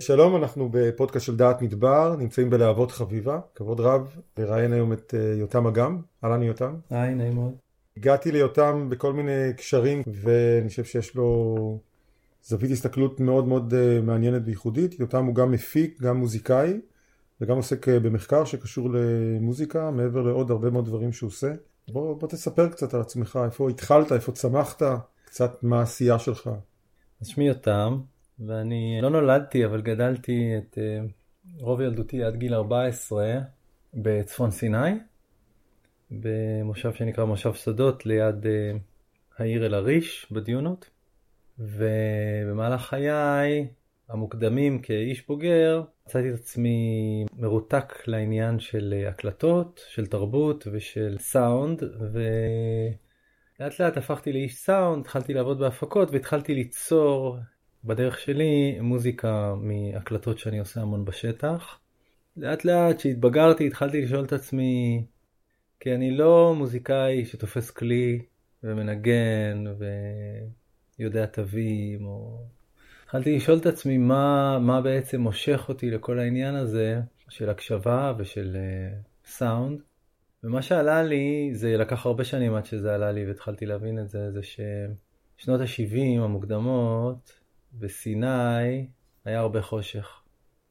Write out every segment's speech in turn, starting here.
שלום, אנחנו בפודקאסט של דעת מדבר, נמצאים בלהבות חביבה, כבוד רב לראיין היום את אה, יותם אגם, אהלן יותם. היי, נעים מאוד. הגעתי ליותם בכל מיני קשרים ואני חושב שיש לו זווית הסתכלות מאוד מאוד אה, מעניינת וייחודית. יותם הוא גם מפיק, גם מוזיקאי וגם עוסק אה, במחקר שקשור למוזיקה, מעבר לעוד הרבה מאוד דברים שהוא עושה. בוא, בוא תספר קצת על עצמך, איפה התחלת, איפה צמחת, קצת מה העשייה שלך. אז שמי יותם, ואני לא נולדתי אבל גדלתי את אה, רוב ילדותי עד גיל 14 בצפון סיני, במושב שנקרא מושב שדות ליד אה, העיר אל-עריש בדיונות, ובמהלך חיי המוקדמים כאיש בוגר מצאתי את עצמי מרותק לעניין של אה, הקלטות, של תרבות ושל סאונד, ולאט לאט הפכתי לאיש סאונד, התחלתי לעבוד בהפקות והתחלתי ליצור בדרך שלי מוזיקה מהקלטות שאני עושה המון בשטח. לאט לאט כשהתבגרתי התחלתי לשאול את עצמי, כי אני לא מוזיקאי שתופס כלי ומנגן ויודע תווים, או... התחלתי לשאול את עצמי מה, מה בעצם מושך אותי לכל העניין הזה של הקשבה ושל uh, סאונד. ומה שעלה לי, זה לקח הרבה שנים עד שזה עלה לי והתחלתי להבין את זה, זה ששנות ה-70 המוקדמות, בסיני היה הרבה חושך.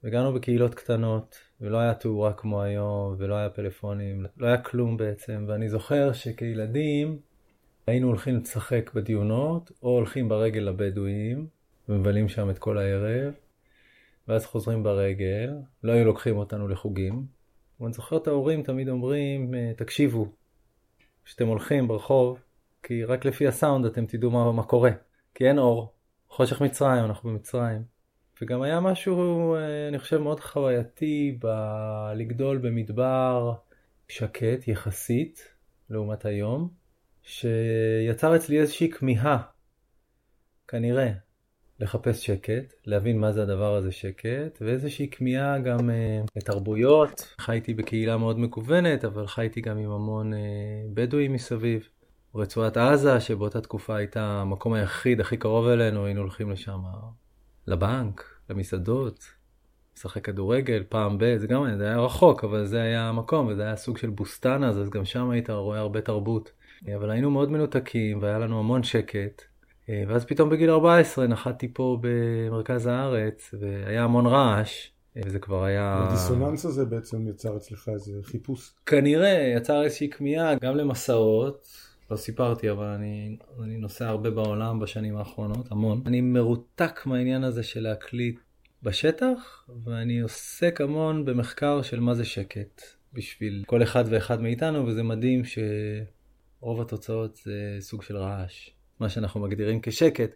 וגרנו בקהילות קטנות, ולא היה תאורה כמו היום, ולא היה פלאפונים, לא היה כלום בעצם. ואני זוכר שכילדים היינו הולכים לשחק בדיונות, או הולכים ברגל לבדואים, ומבלים שם את כל הערב, ואז חוזרים ברגל, לא היו לוקחים אותנו לחוגים. ואני זוכר את ההורים תמיד אומרים, תקשיבו, כשאתם הולכים ברחוב, כי רק לפי הסאונד אתם תדעו מה, מה קורה, כי אין אור. חושך מצרים, אנחנו במצרים. וגם היה משהו, אה, אני חושב, מאוד חווייתי בלגדול במדבר שקט יחסית, לעומת היום, שיצר אצלי איזושהי כמיהה, כנראה, לחפש שקט, להבין מה זה הדבר הזה שקט, ואיזושהי כמיהה גם אה, לתרבויות. חייתי בקהילה מאוד מקוונת, אבל חייתי גם עם המון אה, בדואים מסביב. רצועת עזה, שבאותה תקופה הייתה המקום היחיד הכי קרוב אלינו, היינו הולכים לשם לבנק, למסעדות, לשחק כדורגל, פעם ב... זה גם זה היה רחוק, אבל זה היה המקום, וזה היה סוג של בוסטן אז, אז גם שם היית רואה הרבה תרבות. אבל היינו מאוד מנותקים, והיה לנו המון שקט. ואז פתאום בגיל 14 נחתתי פה במרכז הארץ, והיה המון רעש. וזה כבר היה... הדיסוננס הזה בעצם יצר אצלך איזה חיפוש. כנראה, יצר איזושהי כמיהה גם למסעות, לא סיפרתי, אבל אני, אני נוסע הרבה בעולם בשנים האחרונות, המון. אני מרותק מהעניין הזה של להקליט בשטח, ואני עוסק המון במחקר של מה זה שקט בשביל כל אחד ואחד מאיתנו, וזה מדהים שרוב התוצאות זה סוג של רעש, מה שאנחנו מגדירים כשקט.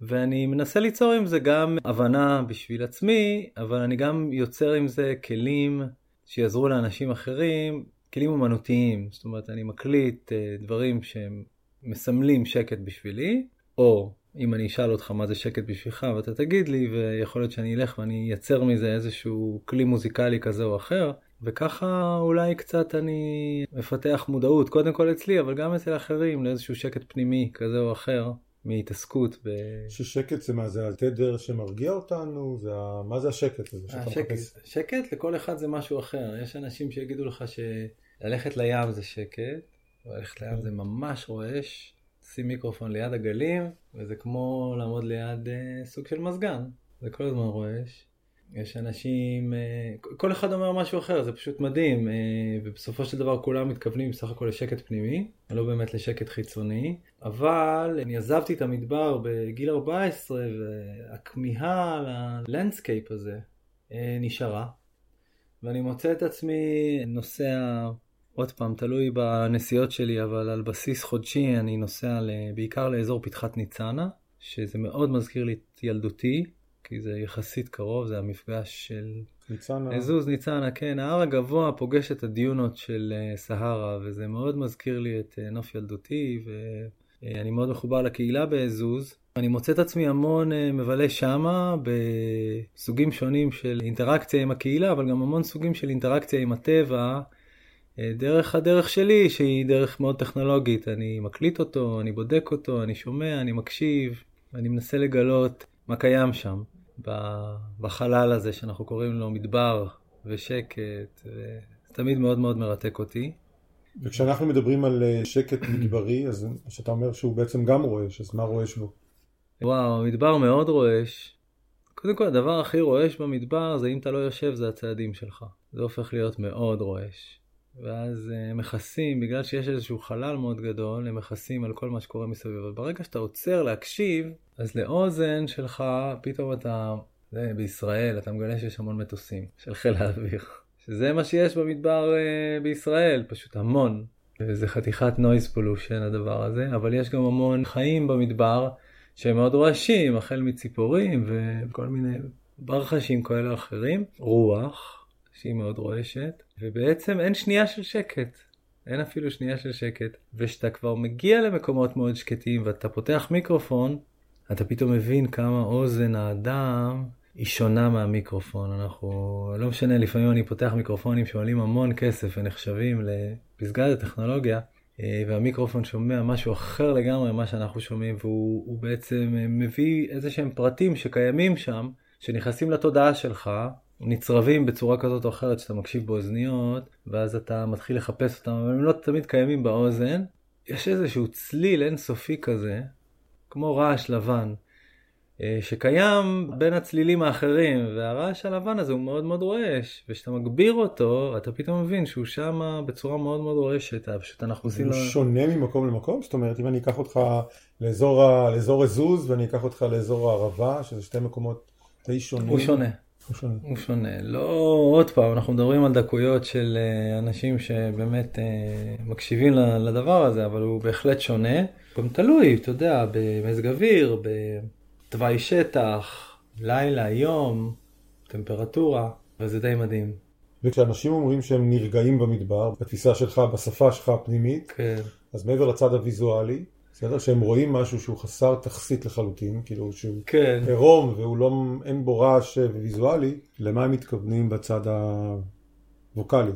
ואני מנסה ליצור עם זה גם הבנה בשביל עצמי, אבל אני גם יוצר עם זה כלים שיעזרו לאנשים אחרים כלים אומנותיים, זאת אומרת אני מקליט אה, דברים שהם מסמלים שקט בשבילי, או אם אני אשאל אותך מה זה שקט בשבילך ואתה תגיד לי, ויכול להיות שאני אלך ואני אייצר מזה איזשהו כלי מוזיקלי כזה או אחר, וככה אולי קצת אני מפתח מודעות, קודם כל אצלי, אבל גם אצל אחרים, לאיזשהו שקט פנימי כזה או אחר. מהתעסקות ב... ששקט זה מה? זה התדר שמרגיע אותנו? זה ה... מה זה השקט הזה? השקט, שקט לכל אחד זה משהו אחר. יש אנשים שיגידו לך שללכת לים זה שקט, ללכת לים זה ממש רועש. שים מיקרופון ליד הגלים, וזה כמו לעמוד ליד אה, סוג של מזגן. זה כל הזמן רועש. יש אנשים, אה, כל אחד אומר משהו אחר, זה פשוט מדהים, אה, ובסופו של דבר כולם מתכוונים בסך הכל לשקט פנימי, לא באמת לשקט חיצוני, אבל אני עזבתי את המדבר בגיל 14, והכמיהה ל landscape הזה אה, נשארה, ואני מוצא את עצמי נוסע, עוד פעם, תלוי בנסיעות שלי, אבל על בסיס חודשי אני נוסע בעיקר לאזור פתחת ניצנה, שזה מאוד מזכיר לי את ילדותי. כי זה יחסית קרוב, זה המפגש של... ניצנה. עזוז, ניצנה, כן, ההר הגבוה פוגש את הדיונות של uh, סהרה, וזה מאוד מזכיר לי את uh, נוף ילדותי, ואני uh, מאוד מחובר לקהילה בעזוז. אני מוצא את עצמי המון מבלה שמה בסוגים שונים של אינטראקציה עם הקהילה, אבל גם המון סוגים של אינטראקציה עם הטבע. דרך הדרך שלי, שהיא דרך מאוד טכנולוגית, אני מקליט אותו, אני בודק אותו, אני שומע, אני מקשיב, אני מנסה לגלות מה קיים שם. בחלל הזה שאנחנו קוראים לו מדבר ושקט, וזה תמיד מאוד מאוד מרתק אותי. וכשאנחנו מדברים על אה, שקט מדברי, אז שאתה אומר שהוא בעצם גם רועש, אז מה רועש בו? וואו, המדבר מאוד רועש. קודם כל, הדבר הכי רועש במדבר זה אם אתה לא יושב, זה הצעדים שלך. זה הופך להיות מאוד רועש. ואז הם אה, מכסים, בגלל שיש איזשהו חלל מאוד גדול, הם מכסים על כל מה שקורה מסביב. אבל ברגע שאתה עוצר להקשיב, אז לאוזן שלך, פתאום אתה, זה, בישראל, אתה מגלה שיש המון מטוסים של חיל האוויר. שזה מה שיש במדבר uh, בישראל, פשוט המון. וזה חתיכת noise pollution הדבר הזה, אבל יש גם המון חיים במדבר שהם מאוד רועשים, החל מציפורים וכל מיני ברחשים כאלה אחרים. רוח, שהיא מאוד רועשת, ובעצם אין שנייה של שקט. אין אפילו שנייה של שקט. וכשאתה כבר מגיע למקומות מאוד שקטים ואתה פותח מיקרופון, אתה פתאום מבין כמה אוזן האדם היא שונה מהמיקרופון. אנחנו, לא משנה, לפעמים אני פותח מיקרופונים שעולים המון כסף ונחשבים לפסגת הטכנולוגיה, אה, והמיקרופון שומע משהו אחר לגמרי ממה שאנחנו שומעים, והוא בעצם מביא איזה שהם פרטים שקיימים שם, שנכנסים לתודעה שלך, נצרבים בצורה כזאת או אחרת שאתה מקשיב באוזניות, ואז אתה מתחיל לחפש אותם, אבל הם לא תמיד קיימים באוזן. יש איזשהו צליל אינסופי כזה, כמו רעש לבן, אה, שקיים בין הצלילים האחרים, והרעש הלבן הזה הוא מאוד מאוד רועש, וכשאתה מגביר אותו, אתה פתאום מבין שהוא שם בצורה מאוד מאוד רועשת, פשוט אנחנו עושים. הוא שונה ממקום למקום? זאת אומרת, אם אני אקח אותך לאזור, ה... לאזור הזוז ואני אקח אותך לאזור הערבה, שזה שתי מקומות די שונים. הוא שונה. הוא שונה. הוא שונה. לא, עוד פעם, אנחנו מדברים על דקויות של אה, אנשים שבאמת אה, מקשיבים לדבר הזה, אבל הוא בהחלט שונה. גם תלוי, אתה יודע, במזג אוויר, ב... תוואי שטח, לילה, יום, טמפרטורה, וזה די מדהים. וכשאנשים אומרים שהם נרגעים במדבר, בתפיסה שלך, בשפה שלך הפנימית, כן. אז מעבר לצד הוויזואלי, בסדר? שהם רואים משהו שהוא חסר תכסית לחלוטין, כאילו שהוא כן. עירום והוא לא, אין בו רעש ויזואלי, למה הם מתכוונים בצד הווקאלי?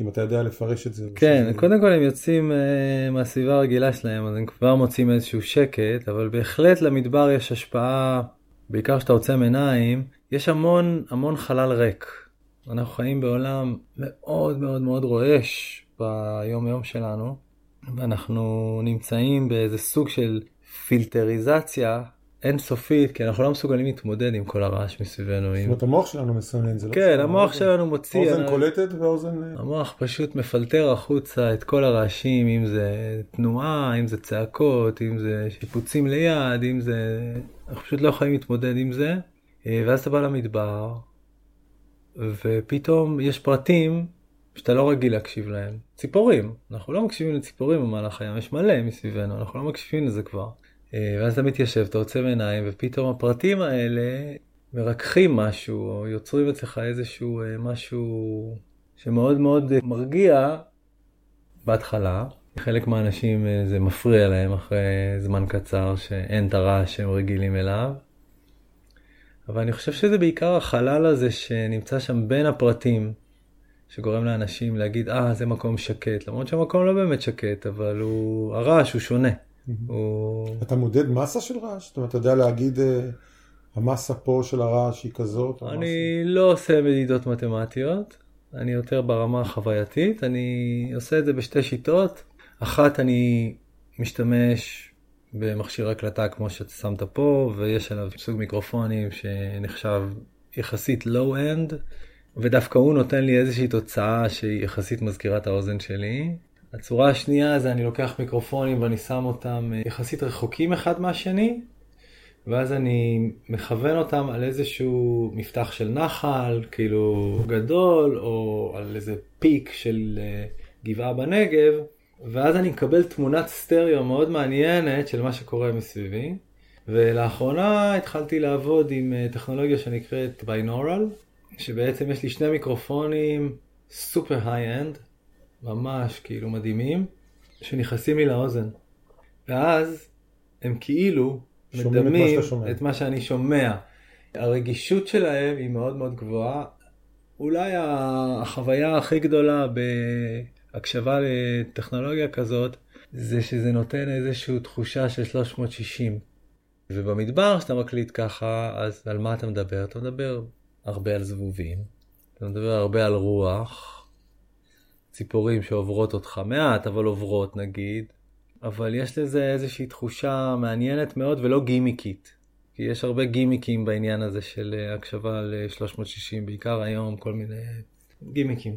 אם אתה יודע לפרש את זה. כן, קודם כל הם יוצאים uh, מהסביבה הרגילה שלהם, אז הם כבר מוצאים איזשהו שקט, אבל בהחלט למדבר יש השפעה, בעיקר כשאתה עוצם עיניים, יש המון המון חלל ריק. אנחנו חיים בעולם מאוד מאוד מאוד רועש ביום יום שלנו, ואנחנו נמצאים באיזה סוג של פילטריזציה אינסופית, כי אנחנו לא מסוגלים להתמודד עם כל הרעש מסביבנו. זאת אומרת, המוח שלנו מסנן, זה לא... כן, המוח שלנו מוציא... האוזן קולטת והאוזן... אה, המוח פשוט מפלטר החוצה את כל הרעשים, אם זה תנועה, אם זה צעקות, אם זה שיפוצים ליד, אם זה... אנחנו פשוט לא יכולים להתמודד עם זה. אה, ואז אתה בא למדבר, ופתאום יש פרטים שאתה לא רגיל להקשיב להם. ציפורים, אנחנו לא מקשיבים לציפורים במהלך הים, יש מלא מסביבנו, אנחנו לא מקשיבים לזה כבר. אה, ואז אתה מתיישב, אתה עוצם עיניים, ופתאום הפרטים האלה מרככים משהו, או יוצרים אצלך איזשהו אה, משהו שמאוד מאוד מרגיע בהתחלה. חלק מהאנשים אה, זה מפריע להם אחרי זמן קצר שאין את הרעש שהם רגילים אליו. אבל אני חושב שזה בעיקר החלל הזה שנמצא שם בין הפרטים, שגורם לאנשים להגיד, אה, זה מקום שקט, למרות שהמקום לא באמת שקט, אבל הוא, הרעש הוא שונה. או... אתה מודד מסה של רעש? זאת אומרת, אתה יודע להגיד, אה, המסה פה של הרעש היא כזאת? אני לא עושה מדידות מתמטיות, אני יותר ברמה החווייתית, אני עושה את זה בשתי שיטות. אחת, אני משתמש במכשיר הקלטה כמו שאתה שמת פה, ויש עליו סוג מיקרופונים שנחשב יחסית low-end, ודווקא הוא נותן לי איזושהי תוצאה שהיא יחסית מזכירה את האוזן שלי. הצורה השנייה זה אני לוקח מיקרופונים ואני שם אותם אה, יחסית רחוקים אחד מהשני, ואז אני מכוון אותם על איזשהו מפתח של נחל, כאילו גדול, או על איזה פיק של אה, גבעה בנגב, ואז אני מקבל תמונת סטריאו מאוד מעניינת של מה שקורה מסביבי. ולאחרונה התחלתי לעבוד עם אה, טכנולוגיה שנקראת binaural, שבעצם יש לי שני מיקרופונים super high-end, ממש כאילו מדהימים, שנכנסים לי לאוזן. ואז הם כאילו מדמים את מה, את מה שאני שומע. הרגישות שלהם היא מאוד מאוד גבוהה. אולי החוויה הכי גדולה בהקשבה לטכנולוגיה כזאת, זה שזה נותן איזושהי תחושה של 360. ובמדבר, כשאתה מקליט ככה, אז על מה אתה מדבר? אתה מדבר הרבה על זבובים, אתה מדבר הרבה על רוח, ציפורים שעוברות אותך מעט, אבל עוברות נגיד, אבל יש לזה איזושהי תחושה מעניינת מאוד ולא גימיקית. כי יש הרבה גימיקים בעניין הזה של אה, הקשבה ל-360, בעיקר היום כל מיני גימיקים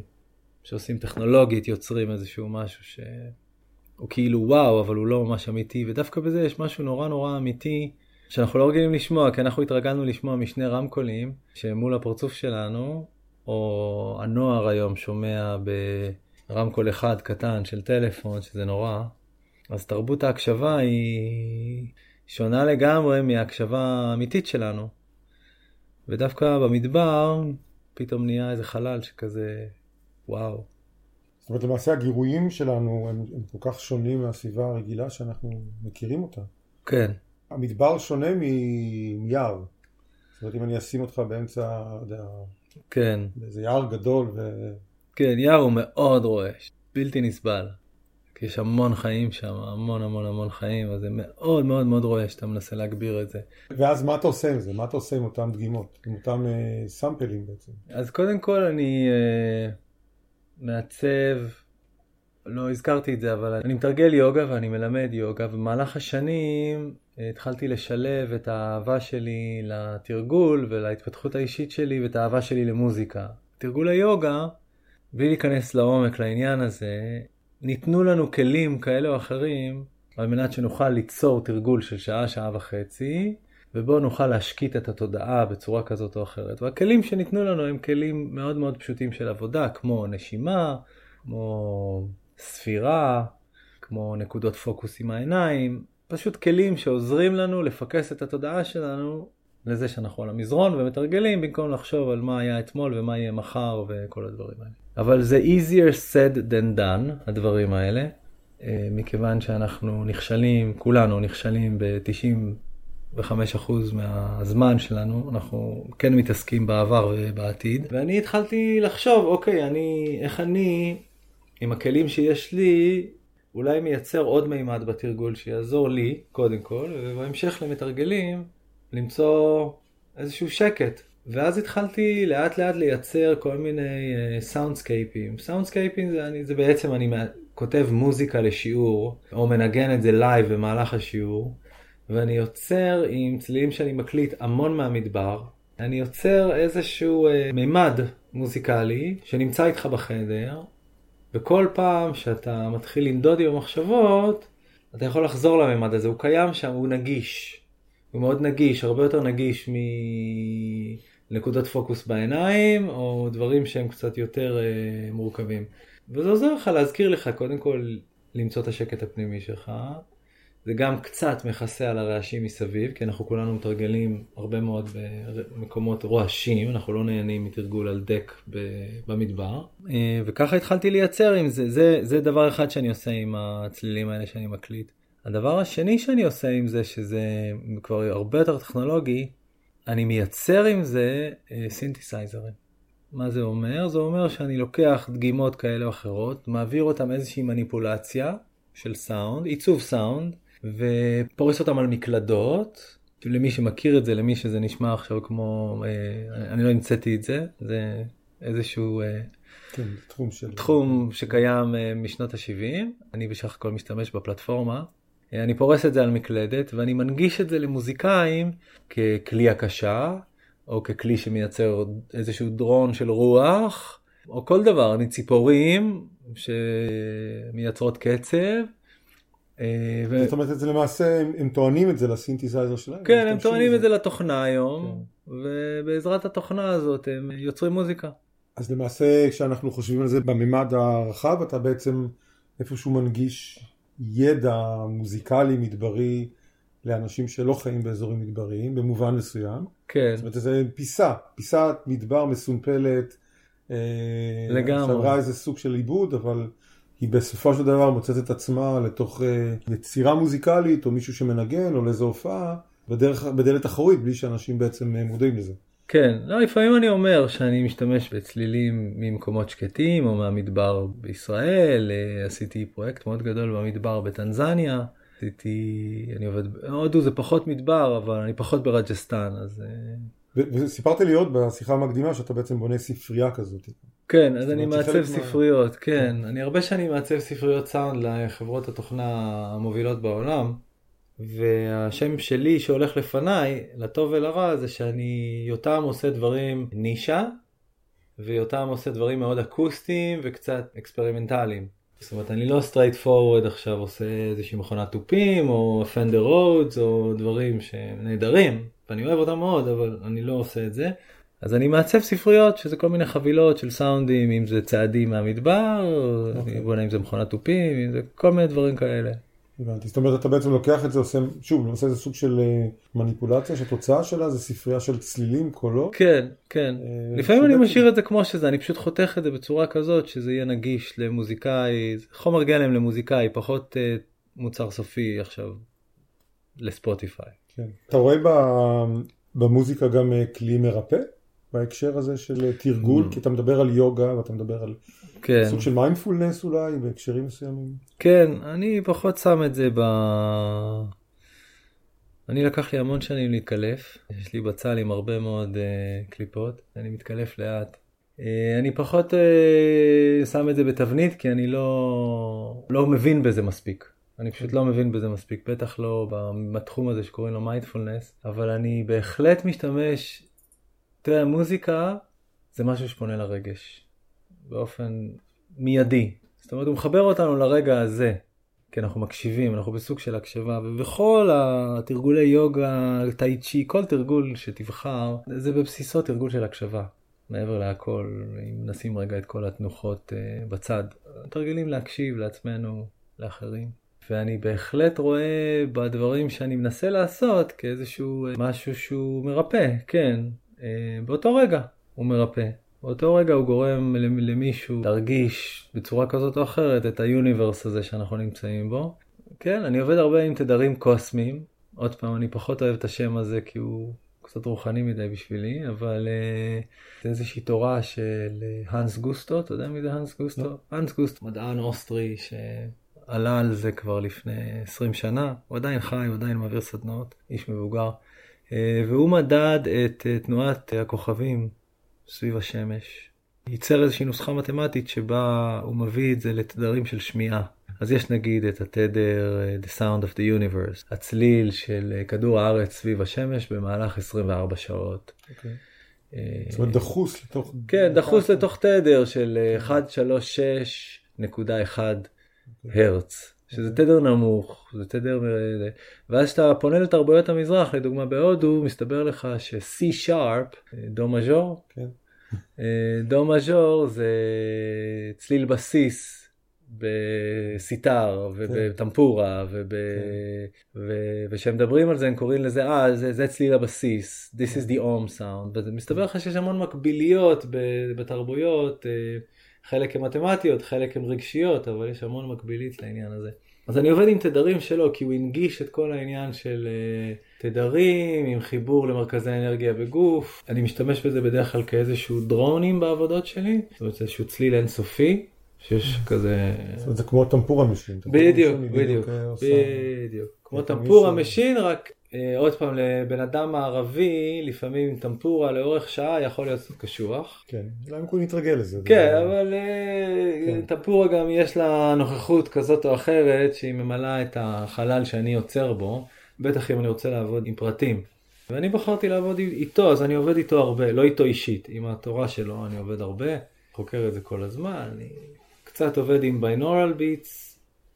שעושים טכנולוגית, יוצרים איזשהו משהו שהוא כאילו וואו, אבל הוא לא ממש אמיתי, ודווקא בזה יש משהו נורא נורא אמיתי שאנחנו לא רגילים לשמוע, כי אנחנו התרגלנו לשמוע משני רמקולים שמול הפרצוף שלנו, או הנוער היום שומע ברמקול אחד קטן של טלפון, שזה נורא, אז תרבות ההקשבה היא שונה לגמרי מההקשבה האמיתית שלנו. ודווקא במדבר פתאום נהיה איזה חלל שכזה, וואו. זאת אומרת, למעשה הגירויים שלנו הם, הם כל כך שונים מהסביבה הרגילה שאנחנו מכירים אותה. כן. המדבר שונה מיער. זאת אומרת, אם אני אשים אותך באמצע, יודע, כן. באיזה יער גדול ו... כן, יער הוא מאוד רועש, בלתי נסבל. כי יש המון חיים שם, המון המון המון חיים, אז זה מאוד מאוד מאוד רואה שאתה מנסה להגביר את זה. ואז מה אתה עושה עם זה? מה אתה עושה עם אותם דגימות? עם אותם אה, סאמפלים בעצם? אז קודם כל אני אה, מעצב, לא הזכרתי את זה, אבל אני מתרגל יוגה ואני מלמד יוגה, ובמהלך השנים התחלתי לשלב את האהבה שלי לתרגול ולהתפתחות האישית שלי ואת האהבה שלי למוזיקה. תרגול היוגה, בלי להיכנס לעומק לעניין הזה, ניתנו לנו כלים כאלה או אחרים על מנת שנוכל ליצור תרגול של שעה, שעה וחצי, ובו נוכל להשקיט את התודעה בצורה כזאת או אחרת. והכלים שניתנו לנו הם כלים מאוד מאוד פשוטים של עבודה, כמו נשימה, כמו ספירה, כמו נקודות פוקוס עם העיניים, פשוט כלים שעוזרים לנו לפקס את התודעה שלנו לזה שאנחנו על המזרון ומתרגלים במקום לחשוב על מה היה אתמול ומה יהיה מחר וכל הדברים האלה. אבל זה easier said than done, הדברים האלה, אה, מכיוון שאנחנו נכשלים, כולנו נכשלים ב-95% מהזמן שלנו, אנחנו כן מתעסקים בעבר ובעתיד. ואני התחלתי לחשוב, אוקיי, אני, איך אני, עם הכלים שיש לי, אולי מייצר עוד מימד בתרגול שיעזור לי, קודם כל, ובהמשך למתרגלים, למצוא איזשהו שקט. ואז התחלתי לאט לאט לייצר כל מיני סאונדסקייפים. אה, סאונדסקייפים זה, זה בעצם אני כותב מוזיקה לשיעור, או מנגן את זה live במהלך השיעור, ואני יוצר עם צלילים שאני מקליט המון מהמדבר. אני יוצר איזשהו אה, מימד מוזיקלי שנמצא איתך בחדר, וכל פעם שאתה מתחיל לנדוד עם המחשבות, אתה יכול לחזור למימד הזה, הוא קיים שם, הוא נגיש. הוא מאוד נגיש, הרבה יותר נגיש מנקודות פוקוס בעיניים, או דברים שהם קצת יותר אה, מורכבים. וזה עוזר לך להזכיר לך, קודם כל, למצוא את השקט הפנימי שלך. זה גם קצת מכסה על הרעשים מסביב, כי אנחנו כולנו מתרגלים הרבה מאוד במקומות רועשים, אנחנו לא נהנים מתרגול על דק במדבר. אה, וככה התחלתי לייצר עם זה, זה, זה דבר אחד שאני עושה עם הצלילים האלה שאני מקליט. הדבר השני שאני עושה עם זה, שזה כבר הרבה יותר טכנולוגי, אני מייצר עם זה אה, סינתסייזרים. מה זה אומר? זה אומר שאני לוקח דגימות כאלה או אחרות, מעביר אותם איזושהי מניפולציה של סאונד, עיצוב סאונד, ופורס אותם על מקלדות. למי שמכיר את זה, למי שזה נשמע עכשיו כמו, אה, אני לא המצאתי את זה, זה איזשהו אה, כן, תחום, של... תחום שקיים אה, משנות ה-70. אני בסך הכל משתמש בפלטפורמה. אני פורס את זה על מקלדת ואני מנגיש את זה למוזיקאים ככלי הקשה, או ככלי שמייצר איזשהו דרון של רוח, או כל דבר, אני ציפורים שמייצרות קצב. אה, ו... זאת אומרת, זה למעשה, הם, הם טוענים את זה לסינתסייזר שלהם. כן, הם טוענים את זה לתוכנה היום, כן. ובעזרת התוכנה הזאת הם יוצרים מוזיקה. אז למעשה, כשאנחנו חושבים על זה בממד הרחב, אתה בעצם איפשהו מנגיש ידע מוזיקלי מדברי לאנשים שלא חיים באזורים מדבריים במובן מסוים. כן. זאת אומרת, זה פיסה, פיסת מדבר מסומפלת. אה, לגמרי. שעברה איזה סוג של עיבוד, אבל היא בסופו של דבר מוצאת את עצמה לתוך אה, יצירה מוזיקלית, או מישהו שמנגן, או לאיזו הופעה, בדרך, בדלת אחורית, בלי שאנשים בעצם אה, מודעים לזה. כן, לא, לפעמים אני אומר שאני משתמש בצלילים ממקומות שקטים או מהמדבר בישראל, עשיתי פרויקט מאוד גדול במדבר בטנזניה, עשיתי, אני עובד, הודו זה פחות מדבר, אבל אני פחות ברג'סטן, אז... וסיפרת לי עוד בשיחה המקדימה שאתה בעצם בונה ספרייה כזאת. כן, אז אני מעצב ספריות, מה... כן. אני הרבה שנים מעצב ספריות סאונד לחברות התוכנה המובילות בעולם, והשם שלי שהולך לפניי, לטוב ולרע, זה שאני יותם עושה דברים נישה, ויותם עושה דברים מאוד אקוסטיים וקצת אקספרימנטליים. זאת אומרת, אני לא straightforward עכשיו עושה איזושהי מכונת תופים, או Fender Rhodes, או דברים שהם נהדרים, ואני אוהב אותם מאוד, אבל אני לא עושה את זה. אז אני מעצב ספריות שזה כל מיני חבילות של סאונדים אם זה צעדים מהמדבר, okay. אוקיי. בוא נראה אם זה מכונת תופים, אם זה כל מיני דברים כאלה. הבנתי, זאת אומרת אתה בעצם לוקח את זה, עושה, שוב, עושה איזה סוג של אה, מניפולציה, שהתוצאה שלה זה ספרייה של צלילים, קולות. כן, כן. אה, לפעמים אני משאיר את זה כמו שזה, אני פשוט חותך את זה בצורה כזאת שזה יהיה נגיש למוזיקאי, חומר גלם למוזיקאי, פחות אה, מוצר סופי עכשיו לספוטיפיי. כן. אתה רואה במוזיקה גם כלי מרפא? בהקשר הזה של תרגול, ממ. כי אתה מדבר על יוגה ואתה מדבר על כן. סוג של מיינדפולנס אולי בהקשרים מסוימים. כן, אני פחות שם את זה ב... אני לקח לי המון שנים להתקלף, יש לי בצל עם הרבה מאוד אה, קליפות, אני מתקלף לאט. אה, אני פחות אה, שם את זה בתבנית כי אני לא, לא מבין בזה מספיק. אני פשוט לא מבין בזה מספיק, בטח לא בתחום הזה שקוראים לו מיינדפולנס, אבל אני בהחלט משתמש תראה, מוזיקה זה משהו שפונה לרגש, באופן מיידי. זאת אומרת, הוא מחבר אותנו לרגע הזה, כי אנחנו מקשיבים, אנחנו בסוג של הקשבה, ובכל התרגולי יוגה, טאי צ'י, כל תרגול שתבחר, זה בבסיסו תרגול של הקשבה. מעבר להכל, אם נשים רגע את כל התנוחות uh, בצד, תרגילים להקשיב לעצמנו, לאחרים. ואני בהחלט רואה בדברים שאני מנסה לעשות כאיזשהו אה, משהו שהוא מרפא, כן. אה, באותו רגע הוא מרפא. באותו רגע הוא גורם למישהו להרגיש בצורה כזאת או אחרת את ה universe הזה שאנחנו נמצאים בו. כן, אני עובד הרבה עם תדרים קוסמיים. עוד פעם, אני פחות אוהב את השם הזה כי הוא קצת רוחני מדי בשבילי, אבל אה, זה איזושהי תורה של האנס קוסטו, אתה יודע מי זה האנס קוסטו? לא. האנס קוסטו, מדען אוסטרי שעלה על זה כבר לפני 20 שנה, הוא עדיין חי, הוא עדיין מעביר סדנאות, איש מבוגר. אה, והוא מדד את אה, תנועת הכוכבים סביב השמש. ייצר איזושהי נוסחה מתמטית שבה הוא מביא את זה לתדרים של שמיעה. אז יש נגיד את התדר אה, The Sound of the Universe, הצליל של כדור הארץ סביב השמש במהלך 24 שעות. Okay. אוקיי. זאת אומרת דחוס לתוך... כן, דחוס לתוך תדר של 136.1 הרץ. שזה תדר נמוך, זה תדר, ואז כשאתה פונה לתרבויות המזרח, לדוגמה בהודו, מסתבר לך ש-C sharp, דו מז'ור, כן. דו מז'ור זה צליל בסיס בסיטר ובטמפורה וב... כן. וכשמדברים על זה הם קוראים לזה אה זה, זה צליל הבסיס this is the arm sound ומסתבר לך שיש המון מקביליות בתרבויות אה, חלק הן מתמטיות, חלק הן רגשיות, אבל יש המון מקבילית לעניין הזה. אז אני עובד עם תדרים שלו, כי הוא הנגיש את כל העניין של אה, תדרים עם חיבור למרכזי אנרגיה בגוף. אני משתמש בזה בדרך כלל כאיזשהו דרונים בעבודות שלי, זאת אומרת איזשהו צליל אינסופי, שיש כזה... זאת אומרת זה כמו טנפורה machine. בדיוק, בדיוק, בדיוק. כמו טמפורה משין, רק עוד פעם, לבן אדם מערבי, לפעמים טנפורה לאורך שעה יכול להיות קצת קשוח. כן, אולי הוא נתרגל לזה. כן, אבל אה, כן. טמפורה גם יש לה נוכחות כזאת או אחרת שהיא ממלאה את החלל שאני יוצר בו, בטח אם אני רוצה לעבוד עם פרטים. ואני בחרתי לעבוד איתו, אז אני עובד איתו הרבה, לא איתו אישית, עם התורה שלו אני עובד הרבה, חוקר את זה כל הזמן, אני קצת עובד עם ביינורל ביטס,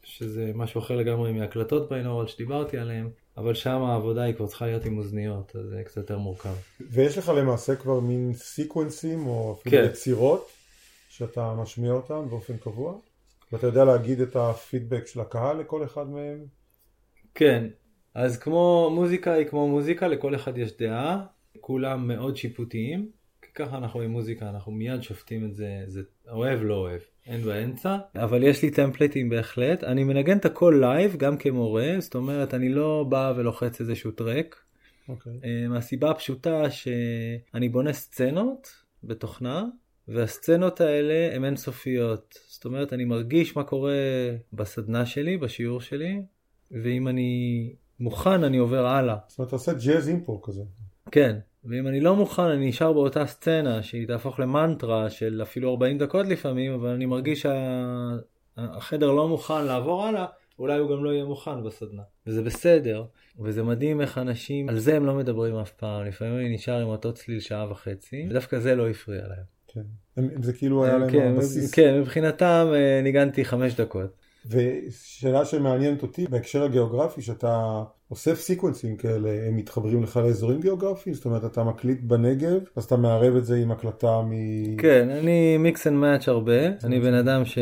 שזה משהו אחר לגמרי מהקלטות ביינורל שדיברתי עליהם. אבל שם העבודה היא כבר צריכה להיות עם אוזניות, אז זה קצת יותר מורכב. ויש לך למעשה כבר מין סיקוונסים או אפילו כן. יצירות שאתה משמיע אותם באופן קבוע? ואתה יודע להגיד את הפידבק של הקהל לכל אחד מהם? כן, אז כמו מוזיקה היא כמו מוזיקה, לכל אחד יש דעה, כולם מאוד שיפוטיים, כי ככה אנחנו עם מוזיקה, אנחנו מיד שופטים את זה, זה אוהב לא אוהב. אין באמצע, אבל יש לי טמפליטים בהחלט. אני מנגן את הכל live גם כמורה, זאת אומרת אני לא בא ולוחץ איזשהו track. אוקיי. אוקיי. אה, מהסיבה הפשוטה שאני בונה סצנות בתוכנה, והסצנות האלה הן אינסופיות. זאת אומרת אני מרגיש מה קורה בסדנה שלי, בשיעור שלי, ואם אני מוכן אני עובר הלאה. זאת אומרת, אתה עושה ג'אז אימפור כזה. כן, ואם אני לא מוכן אני נשאר באותה סצנה שהיא תהפוך למנטרה של אפילו 40 דקות לפעמים, אבל אני מרגיש שהחדר שה... לא מוכן לעבור הלאה, אולי הוא גם לא יהיה מוכן בסדנה. וזה בסדר, וזה מדהים איך אנשים, על זה הם לא מדברים אף פעם, לפעמים אני נשאר עם אותו צליל שעה וחצי, ודווקא זה לא הפריע להם. כן, זה כאילו היה להם כן, הבסיס. כן, מבחינתם אה, ניגנתי חמש דקות. ושאלה שמעניינת אותי בהקשר הגיאוגרפי, שאתה אוסף סיקוונסים כאלה, הם מתחברים לך לאזורים גיאוגרפיים? זאת אומרת, אתה מקליט בנגב, אז אתה מערב את זה עם הקלטה מ... כן, אני mix and match הרבה, אני בן אדם ש...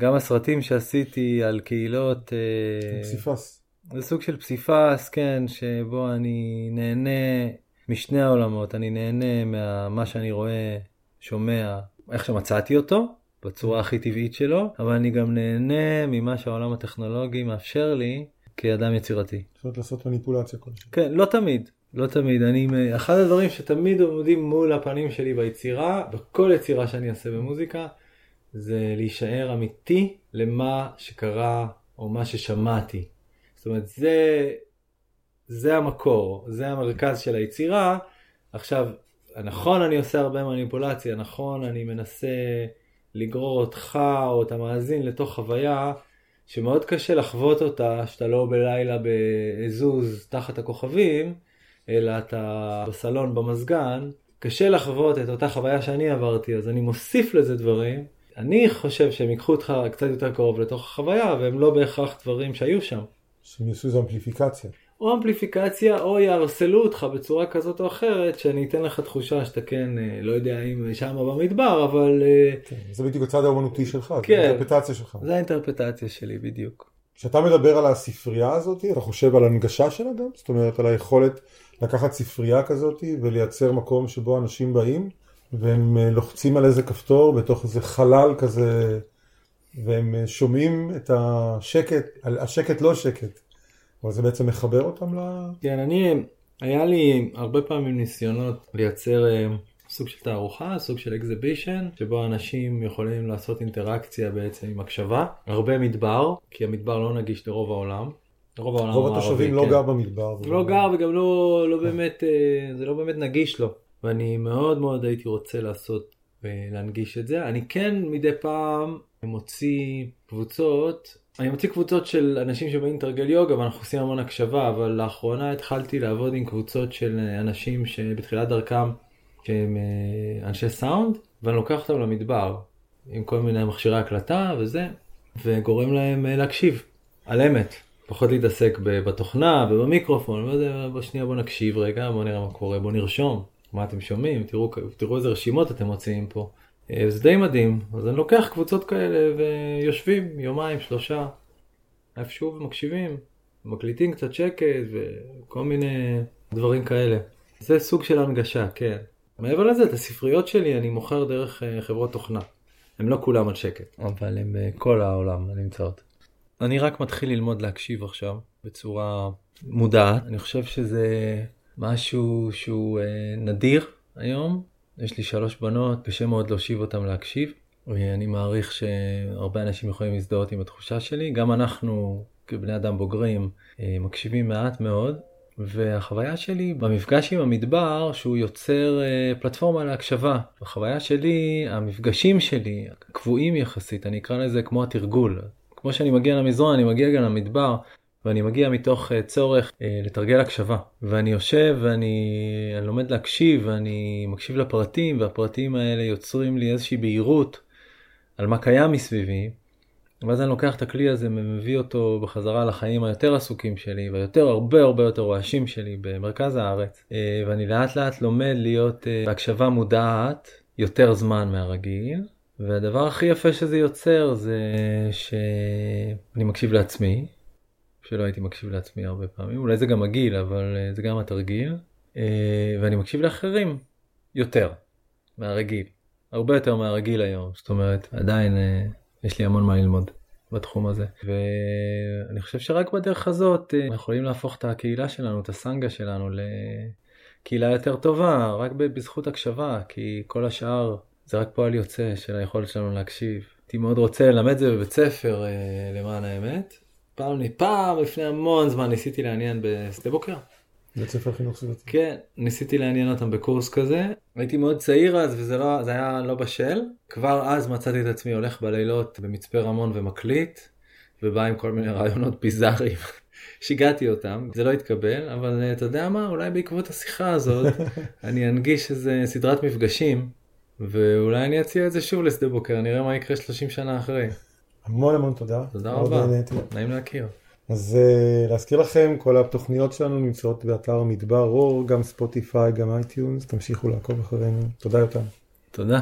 גם הסרטים שעשיתי על קהילות... אה, פסיפס. זה סוג של פסיפס, כן, שבו אני נהנה משני העולמות, אני נהנה ממה שאני רואה, שומע, איך שמצאתי אותו, בצורה הכי טבעית שלו, אבל אני גם נהנה ממה שהעולם הטכנולוגי מאפשר לי כאדם יצירתי. זאת אומרת לעשות מניפולציה כלשהי. כן, לא תמיד. לא תמיד. אני, אחד הדברים שתמיד עומדים מול הפנים שלי ביצירה, בכל יצירה שאני אעשה במוזיקה, זה להישאר אמיתי למה שקרה או מה ששמעתי. זאת אומרת, זה, זה המקור, זה המרכז של היצירה. עכשיו, נכון אני עושה הרבה מניפולציה, נכון אני מנסה לגרור אותך או את המאזין לתוך חוויה שמאוד קשה לחוות אותה, שאתה לא בלילה בעזוז תחת הכוכבים, אלא אתה בסלון במזגן. קשה לחוות את אותה חוויה שאני עברתי, אז אני מוסיף לזה דברים. אני חושב שהם ייקחו אותך קצת יותר קרוב לתוך החוויה, והם לא בהכרח דברים שהיו שם. שהם יעשו איזו אמפליפיקציה. או אמפליפיקציה, או יערסלו אותך בצורה כזאת או אחרת, שאני אתן לך תחושה שאתה כן, אה, לא יודע אם שם במדבר, אבל... אה, כן, זה בדיוק הצד האומנותי שלך, כן, זה האינטרפטציה שלך. זה האינטרפטציה שלי בדיוק. כשאתה מדבר על הספרייה הזאת, אתה חושב על הנגשה שלה גם? זאת אומרת, על היכולת לקחת ספרייה כזאת ולייצר מקום שבו אנשים באים, והם אה, לוחצים על איזה כפתור בתוך איזה חלל כזה, והם שומעים את השקט, השקט לא שקט. אבל זה בעצם מחבר אותם ל... כן, אני, היה לי הרבה פעמים ניסיונות לייצר אה, סוג של תערוכה, סוג של exhibition, שבו אנשים יכולים לעשות אינטראקציה בעצם עם הקשבה. הרבה מדבר, כי המדבר לא נגיש לרוב העולם. רוב העולם רוב התושבים לא כן. גר במדבר. לא גר וגם לא, לא באמת, אה, זה לא באמת נגיש לו. ואני מאוד מאוד הייתי רוצה לעשות ולהנגיש את זה. אני כן מדי פעם מוציא קבוצות אני מוציא קבוצות של אנשים שבאים לתרגל יוגה ואנחנו עושים המון הקשבה, אבל לאחרונה התחלתי לעבוד עם קבוצות של אנשים שבתחילת דרכם שהם אה, אנשי סאונד, ואני לוקח אותם למדבר עם כל מיני מכשירי הקלטה וזה, וגורם להם אה, להקשיב על אמת, פחות להתעסק בתוכנה ובמיקרופון, בוא שנייה בוא נקשיב רגע, בוא נראה מה קורה, בוא נרשום, מה אתם שומעים, תראו, תראו איזה רשימות אתם מוציאים פה. אה, זה די מדהים, אז אני לוקח קבוצות כאלה ויושבים יומיים, שלושה, איפשהו ומקשיבים, מקליטים קצת שקט וכל מיני דברים כאלה. זה סוג של הנגשה, כן. מעבר לזה, את הספריות שלי אני מוכר דרך אה, חברות תוכנה. הם לא כולם על שקט, אבל הם בכל אה, העולם נמצאות. אני רק מתחיל ללמוד להקשיב עכשיו בצורה מודעת. אני חושב שזה משהו שהוא נדיר היום, יש לי שלוש בנות, קשה מאוד להושיב אותן להקשיב. אני מעריך שהרבה אנשים יכולים להזדהות עם התחושה שלי. גם אנחנו, כבני אדם בוגרים, אה, מקשיבים מעט מאוד. והחוויה שלי במפגש עם המדבר, שהוא יוצר אה, פלטפורמה להקשבה. בחוויה שלי, המפגשים שלי, קבועים יחסית, אני אקרא לזה כמו התרגול. כמו שאני מגיע למזרון, אני מגיע גם למדבר. ואני מגיע מתוך uh, צורך uh, לתרגל הקשבה. ואני יושב ואני לומד להקשיב ואני מקשיב לפרטים והפרטים האלה יוצרים לי איזושהי בהירות על מה קיים מסביבי. ואז אני לוקח את הכלי הזה ומביא אותו בחזרה לחיים היותר עסוקים שלי והיותר הרבה הרבה יותר רועשים שלי במרכז הארץ. Uh, ואני לאט לאט לומד להיות בהקשבה מודעת יותר זמן מהרגיל. והדבר הכי יפה שזה יוצר זה שאני מקשיב לעצמי, שלא הייתי מקשיב לעצמי הרבה פעמים, אולי זה גם הגיל, אבל אה, זה גם התרגיל, אה, ואני מקשיב לאחרים יותר מהרגיל, הרבה יותר מהרגיל היום, זאת אומרת, עדיין אה, יש לי המון מה ללמוד בתחום הזה, ואני חושב שרק בדרך הזאת יכולים להפוך את הקהילה שלנו, את הסנגה שלנו, לקהילה יותר טובה, רק בזכות הקשבה, כי כל השאר זה רק פועל יוצא של היכולת שלנו להקשיב. הייתי מאוד רוצה ללמד את זה בבית ספר למען האמת, פעם, פעם לפני המון זמן ניסיתי לעניין בשדה בוקר. בית ספר חינוך סביבתי. כן, ניסיתי לעניין אותם בקורס כזה. הייתי מאוד צעיר אז וזה לא, זה היה לא בשל. כבר אז מצאתי את עצמי הולך בלילות במצפה רמון ומקליט, ובא עם כל מיני רעיונות ביזאריים. שיגעתי אותם, זה לא התקבל, אבל אה, אתה יודע מה, אולי בעקבות השיחה הזאת אני אנגיש איזה סדרת מפגשים, ואולי אני אציע את זה שוב לשדה בוקר, נראה מה יקרה 30 שנה אחרי. המון המון תודה. תודה רבה. נעים להכיר. אז אה, להזכיר לכם, כל התוכניות שלנו נמצאות באתר מדבר אור, גם ספוטיפיי, גם אייטיונס, תמשיכו לעקוב אחרינו. תודה יותם. תודה.